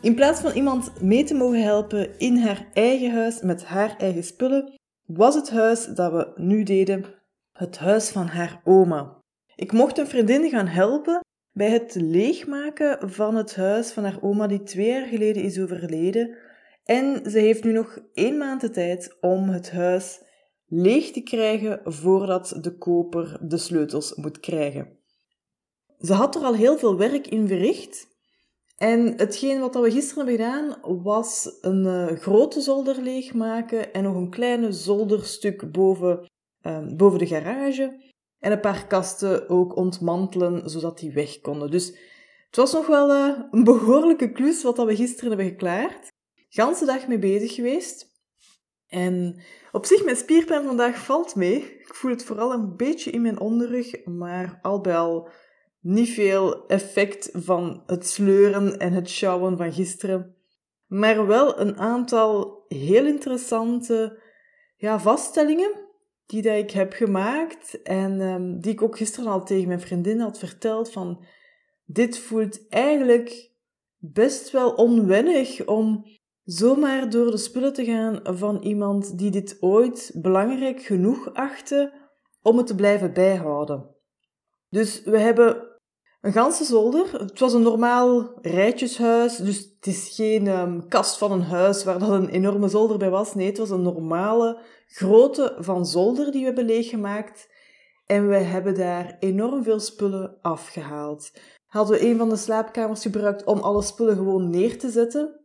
In plaats van iemand mee te mogen helpen in haar eigen huis met haar eigen spullen, was het huis dat we nu deden het huis van haar oma. Ik mocht een vriendin gaan helpen bij het leegmaken van het huis van haar oma die twee jaar geleden is overleden. En ze heeft nu nog één maand de tijd om het huis leeg te krijgen voordat de koper de sleutels moet krijgen. Ze had er al heel veel werk in verricht. En hetgeen wat we gisteren hebben gedaan, was een uh, grote zolder leegmaken en nog een kleine zolderstuk boven, uh, boven de garage. En een paar kasten ook ontmantelen, zodat die weg konden. Dus het was nog wel uh, een behoorlijke klus wat we gisteren hebben geklaard. Ganse dag mee bezig geweest. En op zich, mijn spierpijn vandaag valt mee. Ik voel het vooral een beetje in mijn onderrug, maar al bij niet veel effect van het sleuren en het sjouwen van gisteren. Maar wel een aantal heel interessante ja, vaststellingen die dat ik heb gemaakt en um, die ik ook gisteren al tegen mijn vriendin had verteld van dit voelt eigenlijk best wel onwennig om zomaar door de spullen te gaan van iemand die dit ooit belangrijk genoeg achtte om het te blijven bijhouden. Dus we hebben een ganse zolder. Het was een normaal rijtjeshuis, dus het is geen um, kast van een huis waar dat een enorme zolder bij was. Nee, het was een normale grootte van zolder die we hebben leeggemaakt. En we hebben daar enorm veel spullen afgehaald. Hadden we een van de slaapkamers gebruikt om alle spullen gewoon neer te zetten.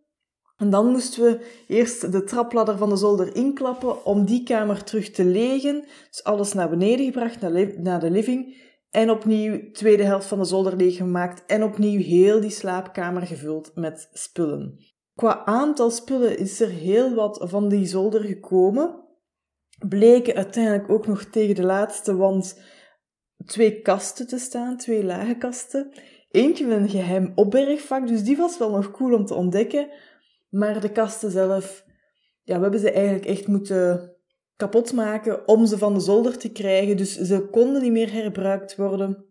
En dan moesten we eerst de trapladder van de zolder inklappen om die kamer terug te legen. Dus alles naar beneden gebracht, naar de living. En opnieuw tweede helft van de zolder leeggemaakt en opnieuw heel die slaapkamer gevuld met spullen. Qua aantal spullen is er heel wat van die zolder gekomen. Bleken uiteindelijk ook nog tegen de laatste wand twee kasten te staan, twee lage kasten. Eentje met een geheim opbergvak, dus die was wel nog cool om te ontdekken. Maar de kasten zelf, ja, we hebben ze eigenlijk echt moeten kapot maken om ze van de zolder te krijgen. Dus ze konden niet meer herbruikt worden.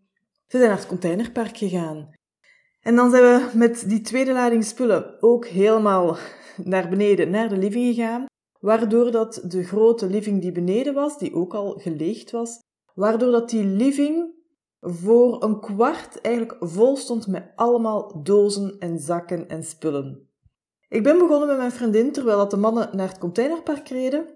Ze zijn naar het containerpark gegaan. En dan zijn we met die tweede lading spullen ook helemaal naar beneden, naar de living gegaan. Waardoor dat de grote living die beneden was, die ook al geleegd was, waardoor dat die living voor een kwart eigenlijk vol stond met allemaal dozen en zakken en spullen. Ik ben begonnen met mijn vriendin terwijl dat de mannen naar het containerpark reden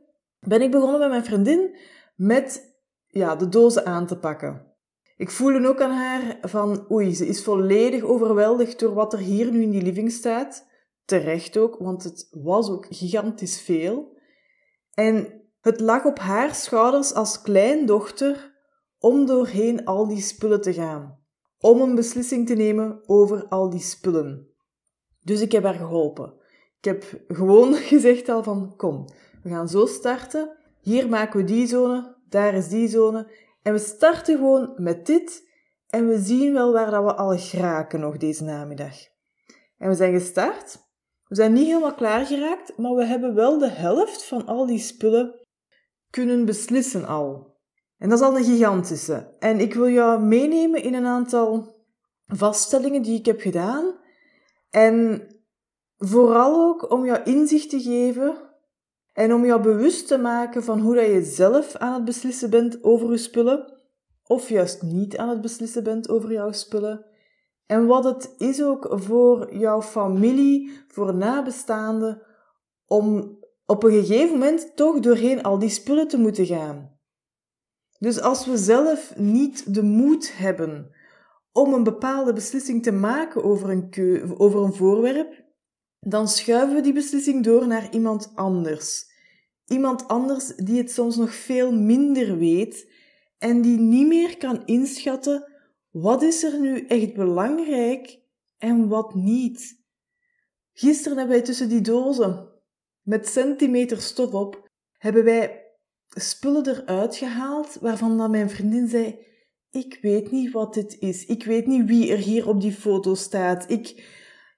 ben ik begonnen met mijn vriendin met ja, de dozen aan te pakken. Ik voelde ook aan haar van oei, ze is volledig overweldigd door wat er hier nu in die living staat. Terecht ook, want het was ook gigantisch veel. En het lag op haar schouders als kleindochter om doorheen al die spullen te gaan. Om een beslissing te nemen over al die spullen. Dus ik heb haar geholpen. Ik heb gewoon gezegd al van kom, we gaan zo starten. Hier maken we die zone, daar is die zone. En we starten gewoon met dit. En we zien wel waar dat we al geraken nog deze namiddag. En we zijn gestart. We zijn niet helemaal klaar geraakt, maar we hebben wel de helft van al die spullen kunnen beslissen al. En dat is al een gigantische. En ik wil jou meenemen in een aantal vaststellingen die ik heb gedaan. En vooral ook om jou inzicht te geven en om jou bewust te maken van hoe dat je zelf aan het beslissen bent over je spullen, of juist niet aan het beslissen bent over jouw spullen. En wat het is ook voor jouw familie, voor nabestaanden, om op een gegeven moment toch doorheen al die spullen te moeten gaan. Dus als we zelf niet de moed hebben om een bepaalde beslissing te maken over een, over een voorwerp, dan schuiven we die beslissing door naar iemand anders. Iemand anders die het soms nog veel minder weet en die niet meer kan inschatten wat is er nu echt belangrijk en wat niet. Gisteren hebben wij tussen die dozen met centimeter stof op, hebben wij spullen eruit gehaald waarvan dan mijn vriendin zei: Ik weet niet wat dit is. Ik weet niet wie er hier op die foto staat. Ik,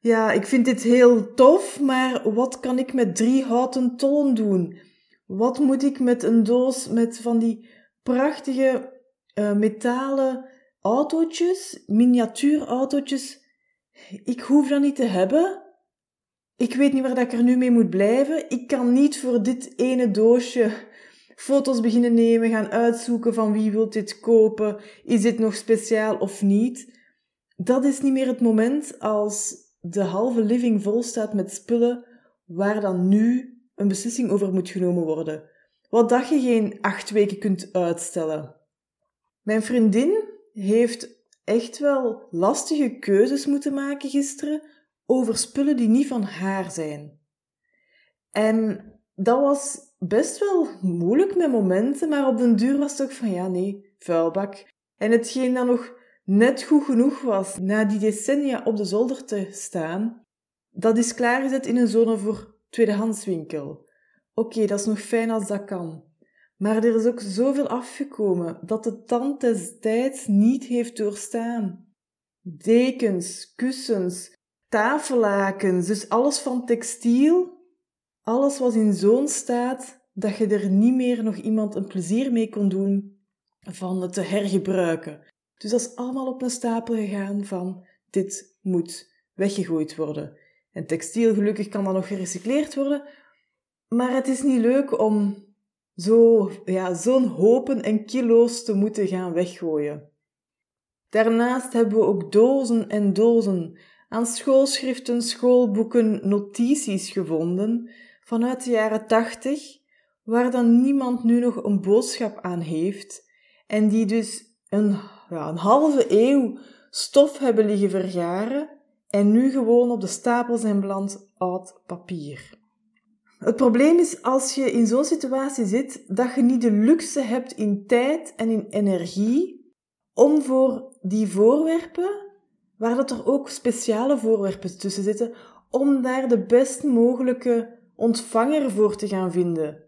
ja, ik vind dit heel tof, maar wat kan ik met drie houten tollen doen? Wat moet ik met een doos met van die prachtige uh, metalen autootjes, miniatuurautootjes? Ik hoef dat niet te hebben. Ik weet niet waar dat ik er nu mee moet blijven. Ik kan niet voor dit ene doosje foto's beginnen nemen, gaan uitzoeken van wie wil dit kopen, is dit nog speciaal of niet. Dat is niet meer het moment als de halve living vol staat met spullen waar dan nu een beslissing over moet genomen worden. Wat dat je geen acht weken kunt uitstellen. Mijn vriendin heeft echt wel lastige keuzes moeten maken gisteren over spullen die niet van haar zijn. En dat was best wel moeilijk met momenten, maar op den duur was het ook van ja, nee, vuilbak. En hetgeen dan nog net goed genoeg was na die decennia op de zolder te staan, dat is klaargezet in een zone voor tweedehandswinkel. Oké, dat is nog fijn als dat kan. Maar er is ook zoveel afgekomen dat de tand des tijds niet heeft doorstaan. Dekens, kussens, tafellakens, dus alles van textiel, alles was in zo'n staat dat je er niet meer nog iemand een plezier mee kon doen van het te hergebruiken. Dus dat is allemaal op een stapel gegaan van dit moet weggegooid worden. En textiel, gelukkig kan dat nog gerecycleerd worden, maar het is niet leuk om zo, ja, zo'n hopen en kilo's te moeten gaan weggooien. Daarnaast hebben we ook dozen en dozen aan schoolschriften, schoolboeken, notities gevonden vanuit de jaren tachtig, waar dan niemand nu nog een boodschap aan heeft en die dus een, ja, een halve eeuw stof hebben liggen vergaren en nu gewoon op de stapel zijn beland oud papier. Het probleem is als je in zo'n situatie zit dat je niet de luxe hebt in tijd en in energie om voor die voorwerpen, waar dat er ook speciale voorwerpen tussen zitten, om daar de best mogelijke ontvanger voor te gaan vinden,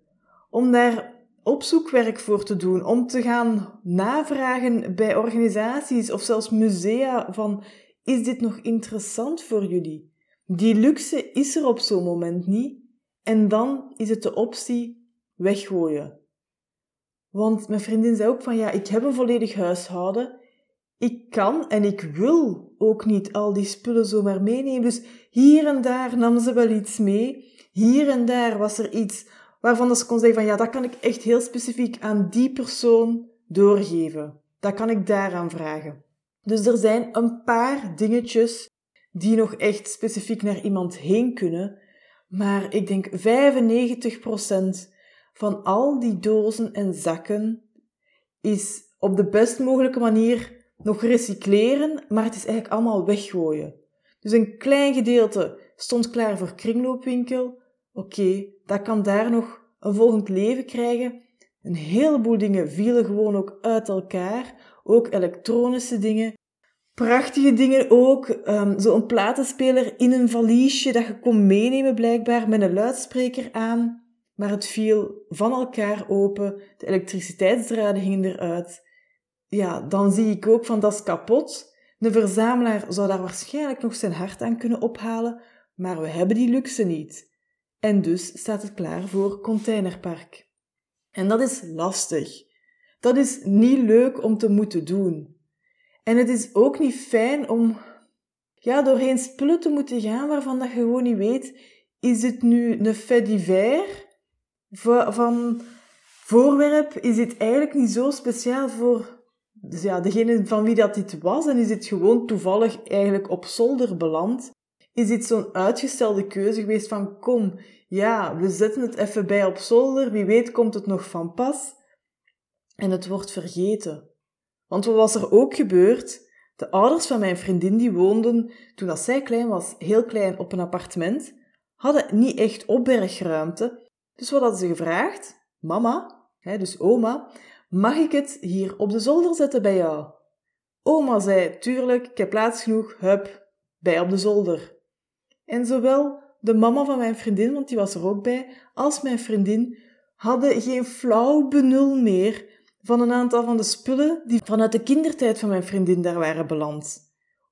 om daar opzoekwerk voor te doen, om te gaan navragen bij organisaties of zelfs musea van is dit nog interessant voor jullie? Die luxe is er op zo'n moment niet en dan is het de optie weggooien. Want mijn vriendin zei ook van ja, ik heb een volledig huishouden. Ik kan en ik wil ook niet al die spullen zomaar meenemen. Dus hier en daar nam ze wel iets mee. Hier en daar was er iets waarvan ze kon zeggen van ja, dat kan ik echt heel specifiek aan die persoon doorgeven. Dat kan ik daaraan vragen. Dus er zijn een paar dingetjes die nog echt specifiek naar iemand heen kunnen. Maar ik denk 95% van al die dozen en zakken is op de best mogelijke manier nog recycleren, maar het is eigenlijk allemaal weggooien. Dus een klein gedeelte stond klaar voor kringloopwinkel. Oké, dat kan daar nog een volgend leven krijgen. Een heleboel dingen vielen gewoon ook uit elkaar. Ook elektronische dingen. Prachtige dingen ook. Um, Zo'n platenspeler in een valiesje dat je kon meenemen blijkbaar met een luidspreker aan. Maar het viel van elkaar open. De elektriciteitsdraden hingen eruit. Ja, dan zie ik ook van dat is kapot. De verzamelaar zou daar waarschijnlijk nog zijn hart aan kunnen ophalen, maar we hebben die luxe niet. En dus staat het klaar voor containerpark. En dat is lastig. Dat is niet leuk om te moeten doen. En het is ook niet fijn om ja, doorheen spullen te moeten gaan waarvan dat je gewoon niet weet, is het nu een fait divers van voorwerp? Is dit eigenlijk niet zo speciaal voor dus ja, degene van wie dat dit was, en is dit gewoon toevallig eigenlijk op zolder beland? Is dit zo'n uitgestelde keuze geweest van kom, ja, we zetten het even bij op zolder, wie weet komt het nog van pas? En het wordt vergeten. Want wat was er ook gebeurd? De ouders van mijn vriendin die woonden, toen dat zij klein was, heel klein op een appartement, hadden niet echt opbergruimte. Dus wat hadden ze gevraagd? Mama, hè, dus oma, Mag ik het hier op de zolder zetten bij jou? Oma zei, tuurlijk, ik heb plaats genoeg, hup, bij op de zolder. En zowel de mama van mijn vriendin, want die was er ook bij, als mijn vriendin hadden geen flauw benul meer van een aantal van de spullen die vanuit de kindertijd van mijn vriendin daar waren beland.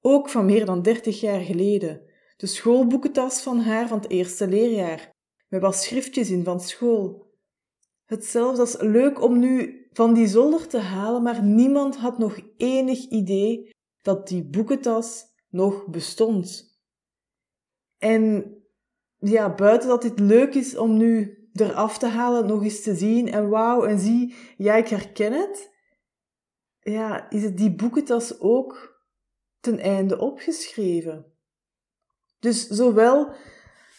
Ook van meer dan dertig jaar geleden. De schoolboekentas van haar van het eerste leerjaar, met wat schriftjes in van school. Hetzelfde als leuk om nu van die zolder te halen, maar niemand had nog enig idee dat die boekentas nog bestond. En ja, buiten dat dit leuk is om nu eraf te halen, nog eens te zien en wauw, en zie, ja, ik herken het. Ja, is het die boekentas ook ten einde opgeschreven. Dus zowel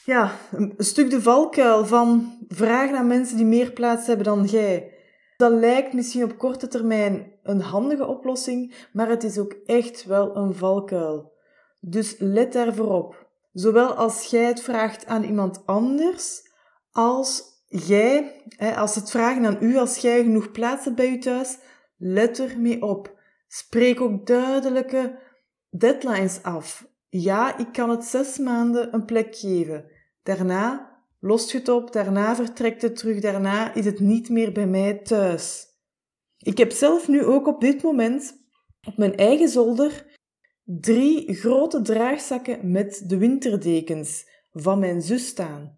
ja, een stuk de valkuil van vragen aan mensen die meer plaats hebben dan jij. Dat lijkt misschien op korte termijn een handige oplossing, maar het is ook echt wel een valkuil. Dus let daarvoor op. Zowel als jij het vraagt aan iemand anders, als jij, als het vragen aan u, als jij genoeg plaats hebt bij je thuis, let er mee op. Spreek ook duidelijke deadlines af. Ja, ik kan het zes maanden een plek geven. Daarna lost je het op, daarna vertrekt het terug, daarna is het niet meer bij mij thuis. Ik heb zelf nu ook op dit moment op mijn eigen zolder drie grote draagzakken met de winterdekens van mijn zus staan.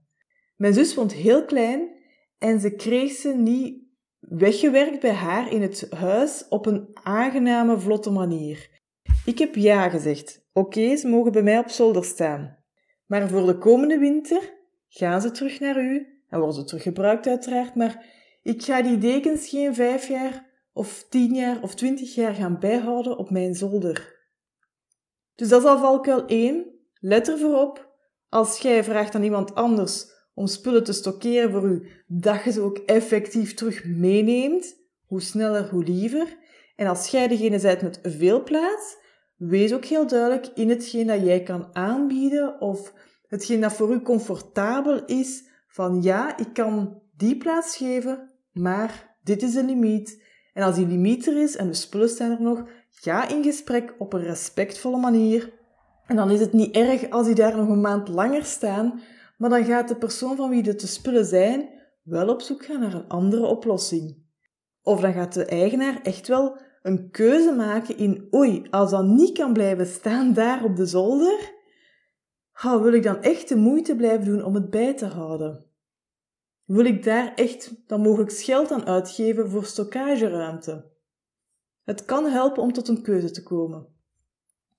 Mijn zus vond heel klein en ze kreeg ze niet weggewerkt bij haar in het huis op een aangename, vlotte manier. Ik heb ja gezegd. Oké, ze mogen bij mij op zolder staan. Maar voor de komende winter gaan ze terug naar u en worden ze teruggebruikt uiteraard, maar ik ga die dekens geen vijf jaar of tien jaar of twintig jaar gaan bijhouden op mijn zolder. Dus dat is al valkuil 1. Let ervoor op, als jij vraagt aan iemand anders om spullen te stockeren voor u, dat je ze ook effectief terug meeneemt. Hoe sneller, hoe liever. En als jij degene bent met veel plaats, wees ook heel duidelijk in hetgeen dat jij kan aanbieden of hetgeen dat voor u comfortabel is. Van ja, ik kan die plaats geven, maar dit is de limiet. En als die limiet er is en de spullen zijn er nog, ga in gesprek op een respectvolle manier. En dan is het niet erg als die daar nog een maand langer staan, maar dan gaat de persoon van wie de spullen zijn wel op zoek gaan naar een andere oplossing. Of dan gaat de eigenaar echt wel een keuze maken in oei, als dat niet kan blijven staan daar op de zolder, oh, wil ik dan echt de moeite blijven doen om het bij te houden? Wil ik daar echt dan mogelijk geld aan uitgeven voor stockageruimte? Het kan helpen om tot een keuze te komen.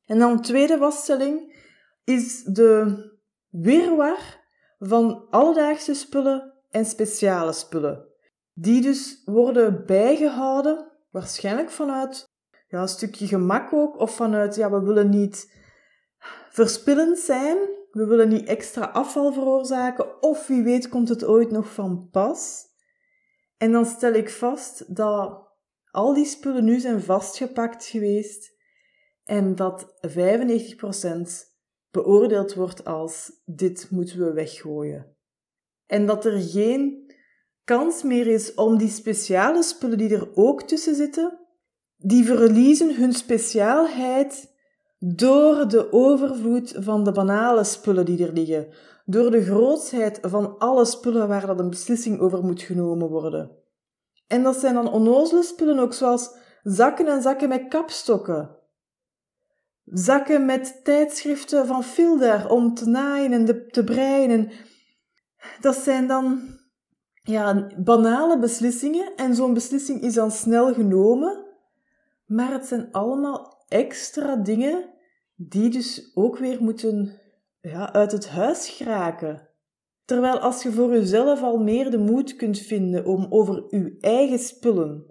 En dan de tweede vaststelling is de weerwar van alledaagse spullen en speciale spullen. Die dus worden bijgehouden, waarschijnlijk vanuit ja, een stukje gemak ook, of vanuit, ja, we willen niet verspillend zijn, we willen niet extra afval veroorzaken, of wie weet komt het ooit nog van pas. En dan stel ik vast dat al die spullen nu zijn vastgepakt geweest en dat 95% beoordeeld wordt als dit moeten we weggooien. En dat er geen kans meer is om die speciale spullen die er ook tussen zitten, die verliezen hun speciaalheid door de overvloed van de banale spullen die er liggen, door de grootsheid van alle spullen waar dat een beslissing over moet genomen worden. En dat zijn dan onnozele spullen ook, zoals zakken en zakken met kapstokken, zakken met tijdschriften van Filder om te naaien en te breien. Dat zijn dan ja, banale beslissingen en zo'n beslissing is dan snel genomen, maar het zijn allemaal extra dingen die dus ook weer moeten ja, uit het huis geraken. Terwijl als je voor jezelf al meer de moed kunt vinden om over je eigen spullen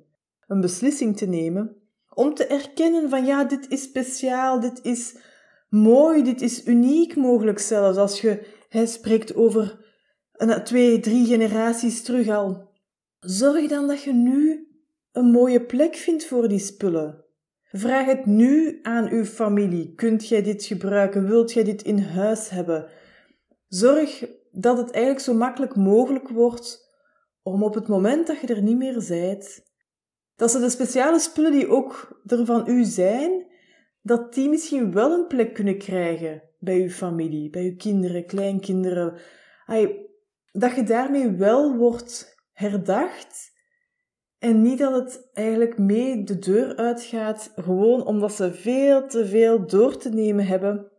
een beslissing te nemen, om te erkennen van ja, dit is speciaal, dit is mooi, dit is uniek mogelijk zelfs als je hij spreekt over een, twee, drie generaties terug al. Zorg dan dat je nu een mooie plek vindt voor die spullen. Vraag het nu aan uw familie. Kunt jij dit gebruiken? Wilt jij dit in huis hebben? Zorg dat het eigenlijk zo makkelijk mogelijk wordt om op het moment dat je er niet meer zijt, dat ze de speciale spullen die ook er van u zijn, dat die misschien wel een plek kunnen krijgen bij je familie, bij je kinderen, kleinkinderen. dat je daarmee wel wordt herdacht en niet dat het eigenlijk mee de deur uitgaat, gewoon omdat ze veel te veel door te nemen hebben,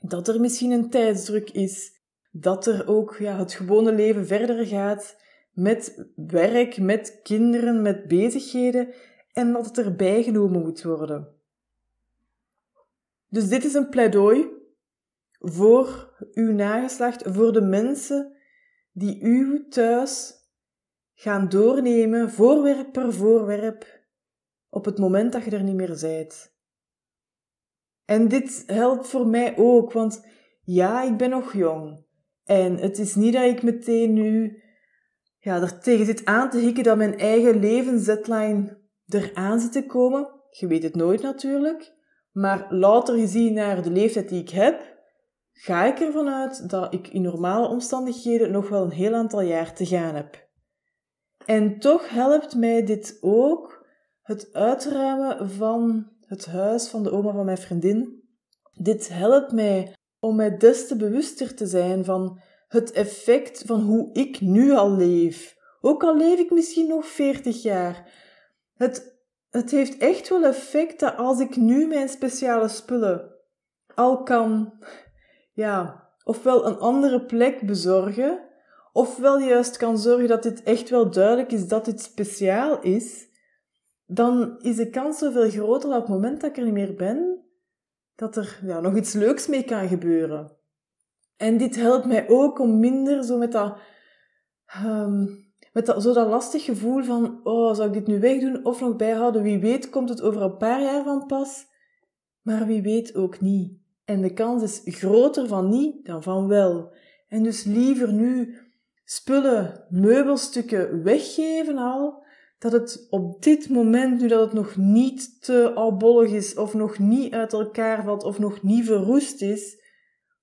dat er misschien een tijdsdruk is, dat er ook ja, het gewone leven verder gaat met werk, met kinderen, met bezigheden en dat het erbij genomen moet worden. Dus dit is een pleidooi voor uw nageslacht, voor de mensen die u thuis gaan doornemen, voorwerp per voorwerp, op het moment dat je er niet meer bent. En dit helpt voor mij ook, want ja, ik ben nog jong. En het is niet dat ik meteen nu ja, er tegen zit aan te hikken dat mijn eigen levensdeadline eraan zit te komen. Je weet het nooit natuurlijk. Maar louter gezien naar de leeftijd die ik heb, ga ik ervan uit dat ik in normale omstandigheden nog wel een heel aantal jaar te gaan heb. En toch helpt mij dit ook, het uitruimen van het huis van de oma van mijn vriendin. Dit helpt mij om mij des te bewuster te zijn van het effect van hoe ik nu al leef. Ook al leef ik misschien nog 40 jaar. Het, het heeft echt wel effect dat als ik nu mijn speciale spullen al kan, ja, ofwel een andere plek bezorgen, ofwel juist kan zorgen dat dit echt wel duidelijk is dat dit speciaal is, dan is de kans zoveel groter op het moment dat ik er niet meer ben, dat er ja, nog iets leuks mee kan gebeuren. En dit helpt mij ook om minder zo met dat, um, met dat, zo dat lastig gevoel van, oh, zou ik dit nu wegdoen of nog bijhouden? Wie weet komt het over een paar jaar van pas, maar wie weet ook niet. En de kans is groter van niet dan van wel. En dus liever nu spullen, meubelstukken weggeven al, dat het op dit moment, nu dat het nog niet te albollig is, of nog niet uit elkaar valt, of nog niet verroest is,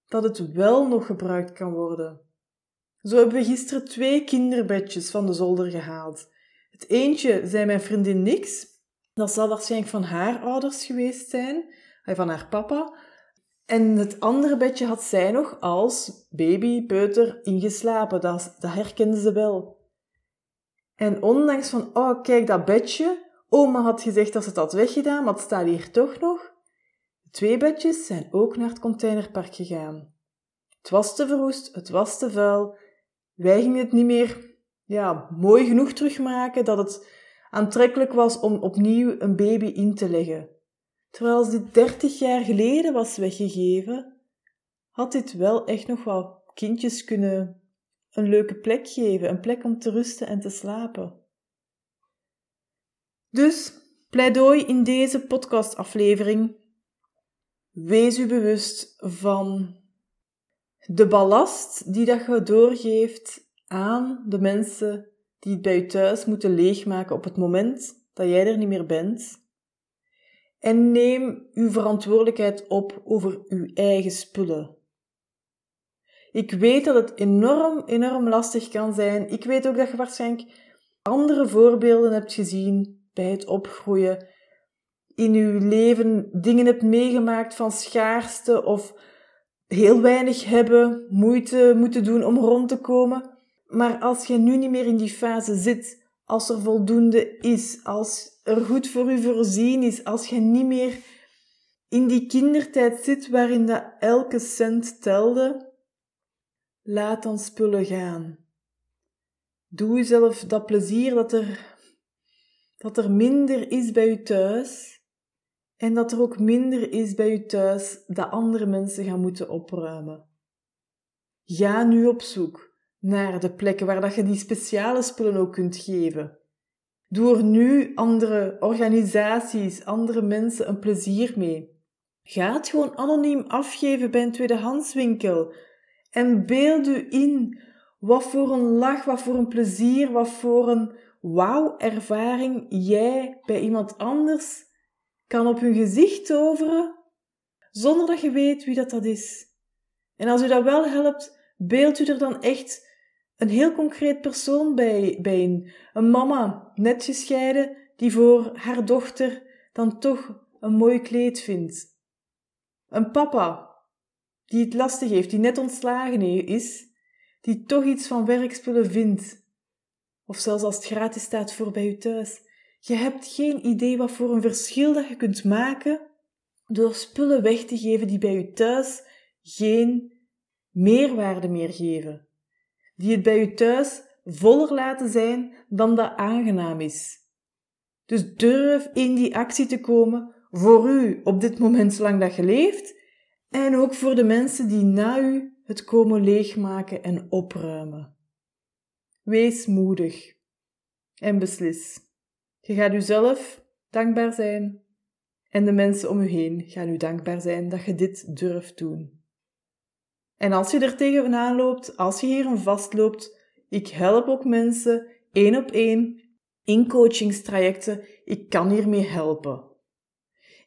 dat het wel nog gebruikt kan worden. Zo hebben we gisteren twee kinderbedjes van de zolder gehaald. Het eentje zei mijn vriendin niks. Dat zal waarschijnlijk van haar ouders geweest zijn, van haar papa. En het andere bedje had zij nog als baby, peuter, ingeslapen. Dat, dat herkende ze wel. En ondanks van, oh kijk dat bedje, oma had gezegd dat ze het had weggedaan, maar het staat hier toch nog. De twee bedjes zijn ook naar het containerpark gegaan. Het was te verroest, het was te vuil. Wij gingen het niet meer ja, mooi genoeg terugmaken dat het aantrekkelijk was om opnieuw een baby in te leggen. Terwijl dit 30 jaar geleden was weggegeven, had dit wel echt nog wel kindjes kunnen een leuke plek geven, een plek om te rusten en te slapen. Dus, pleidooi in deze podcastaflevering. Wees u bewust van de ballast die dat je doorgeeft aan de mensen die het bij je thuis moeten leegmaken op het moment dat jij er niet meer bent. En neem uw verantwoordelijkheid op over uw eigen spullen. Ik weet dat het enorm, enorm lastig kan zijn. Ik weet ook dat je waarschijnlijk andere voorbeelden hebt gezien bij het opgroeien. In je leven dingen hebt meegemaakt van schaarste of heel weinig hebben, moeite moeten doen om rond te komen. Maar als je nu niet meer in die fase zit, als er voldoende is, als er goed voor u voorzien is, als je niet meer in die kindertijd zit waarin dat elke cent telde, Laat dan spullen gaan. Doe jezelf dat plezier dat er, dat er minder is bij je thuis en dat er ook minder is bij je thuis dat andere mensen gaan moeten opruimen. Ga nu op zoek naar de plekken waar dat je die speciale spullen ook kunt geven. Doe er nu andere organisaties, andere mensen een plezier mee. Ga het gewoon anoniem afgeven bij een tweedehandswinkel en beeld u in wat voor een lach, wat voor een plezier, wat voor een wauw-ervaring jij bij iemand anders kan op hun gezicht toveren, zonder dat je weet wie dat, dat is. En als u dat wel helpt, beeld u er dan echt een heel concreet persoon bij, bij in. Een mama, net gescheiden, die voor haar dochter dan toch een mooi kleed vindt. Een papa, die het lastig heeft, die net ontslagen is, die toch iets van werkspullen vindt, of zelfs als het gratis staat voor bij u thuis. Je hebt geen idee wat voor een verschil dat je kunt maken door spullen weg te geven die bij u thuis geen meerwaarde meer geven, die het bij u thuis voller laten zijn dan dat aangenaam is. Dus durf in die actie te komen voor u op dit moment zolang dat je leeft en ook voor de mensen die na u het komen leegmaken en opruimen. Wees moedig en beslis. Je gaat uzelf dankbaar zijn en de mensen om u heen gaan u dankbaar zijn dat je dit durft doen. En als je er tegenaan loopt, als je hier een vastloopt, ik help ook mensen één op één in coachingstrajecten. Ik kan hiermee helpen.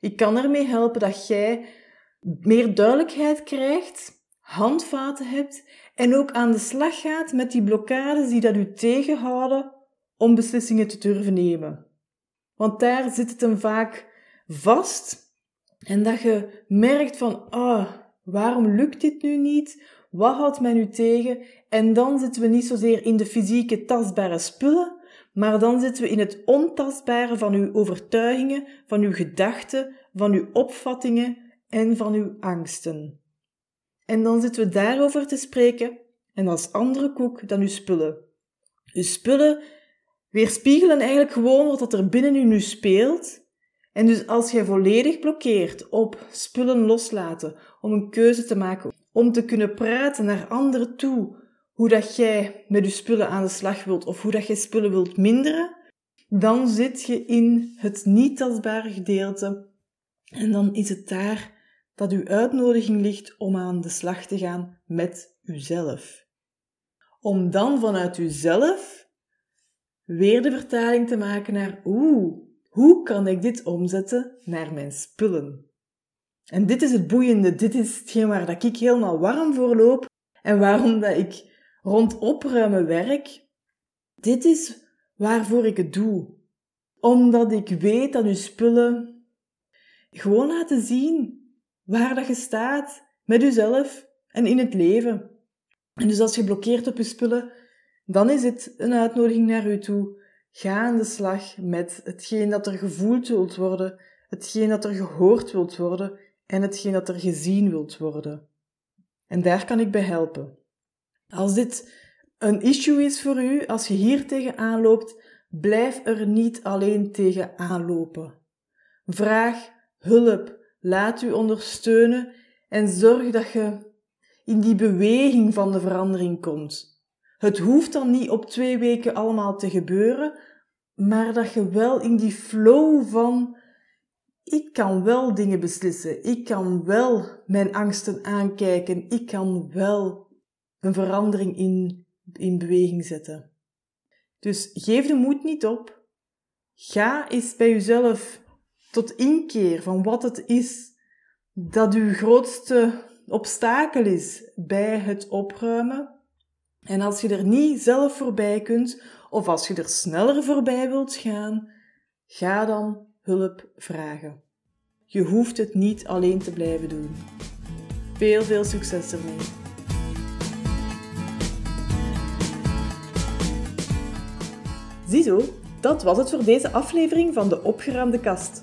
Ik kan ermee helpen dat jij meer duidelijkheid krijgt, handvaten hebt en ook aan de slag gaat met die blokkades die dat u tegenhouden om beslissingen te durven nemen. Want daar zit het hem vaak vast en dat je merkt van, ah, waarom lukt dit nu niet? Wat houdt mij nu tegen? En dan zitten we niet zozeer in de fysieke tastbare spullen, maar dan zitten we in het ontastbare van uw overtuigingen, van uw gedachten, van uw opvattingen en van uw angsten. En dan zitten we daarover te spreken, en als andere koek dan uw spullen. Uw spullen weerspiegelen eigenlijk gewoon wat er binnen u nu speelt. En dus als jij volledig blokkeert op spullen loslaten, om een keuze te maken, om te kunnen praten naar anderen toe, hoe dat jij met je spullen aan de slag wilt of hoe dat jij spullen wilt minderen, dan zit je in het niet tastbare gedeelte en dan is het daar dat uw uitnodiging ligt om aan de slag te gaan met uzelf. Om dan vanuit uzelf weer de vertaling te maken naar oeh, hoe kan ik dit omzetten naar mijn spullen? En dit is het boeiende, dit is hetgeen waar dat ik helemaal warm voor loop en waarom dat ik rond opruimen werk. Dit is waarvoor ik het doe. Omdat ik weet dat uw spullen gewoon laten zien waar dat je staat met jezelf en in het leven. En dus als je blokkeert op je spullen, dan is het een uitnodiging naar u toe. Ga aan de slag met hetgeen dat er gevoeld wilt worden, hetgeen dat er gehoord wilt worden en hetgeen dat er gezien wilt worden. En daar kan ik bij helpen. Als dit een issue is voor u, als je hier tegenaan loopt, blijf er niet alleen tegen aanlopen. Vraag hulp, laat u ondersteunen en zorg dat je in die beweging van de verandering komt. Het hoeft dan niet op twee weken allemaal te gebeuren, maar dat je wel in die flow van ik kan wel dingen beslissen, ik kan wel mijn angsten aankijken, ik kan wel een verandering in, in beweging zetten. Dus geef de moed niet op. Ga eens bij jezelf tot inkeer van wat het is dat uw grootste obstakel is bij het opruimen. En als je er niet zelf voorbij kunt, of als je er sneller voorbij wilt gaan, ga dan hulp vragen. Je hoeft het niet alleen te blijven doen. Veel, veel succes ermee. Ziezo, dat was het voor deze aflevering van de opgeruimde kast.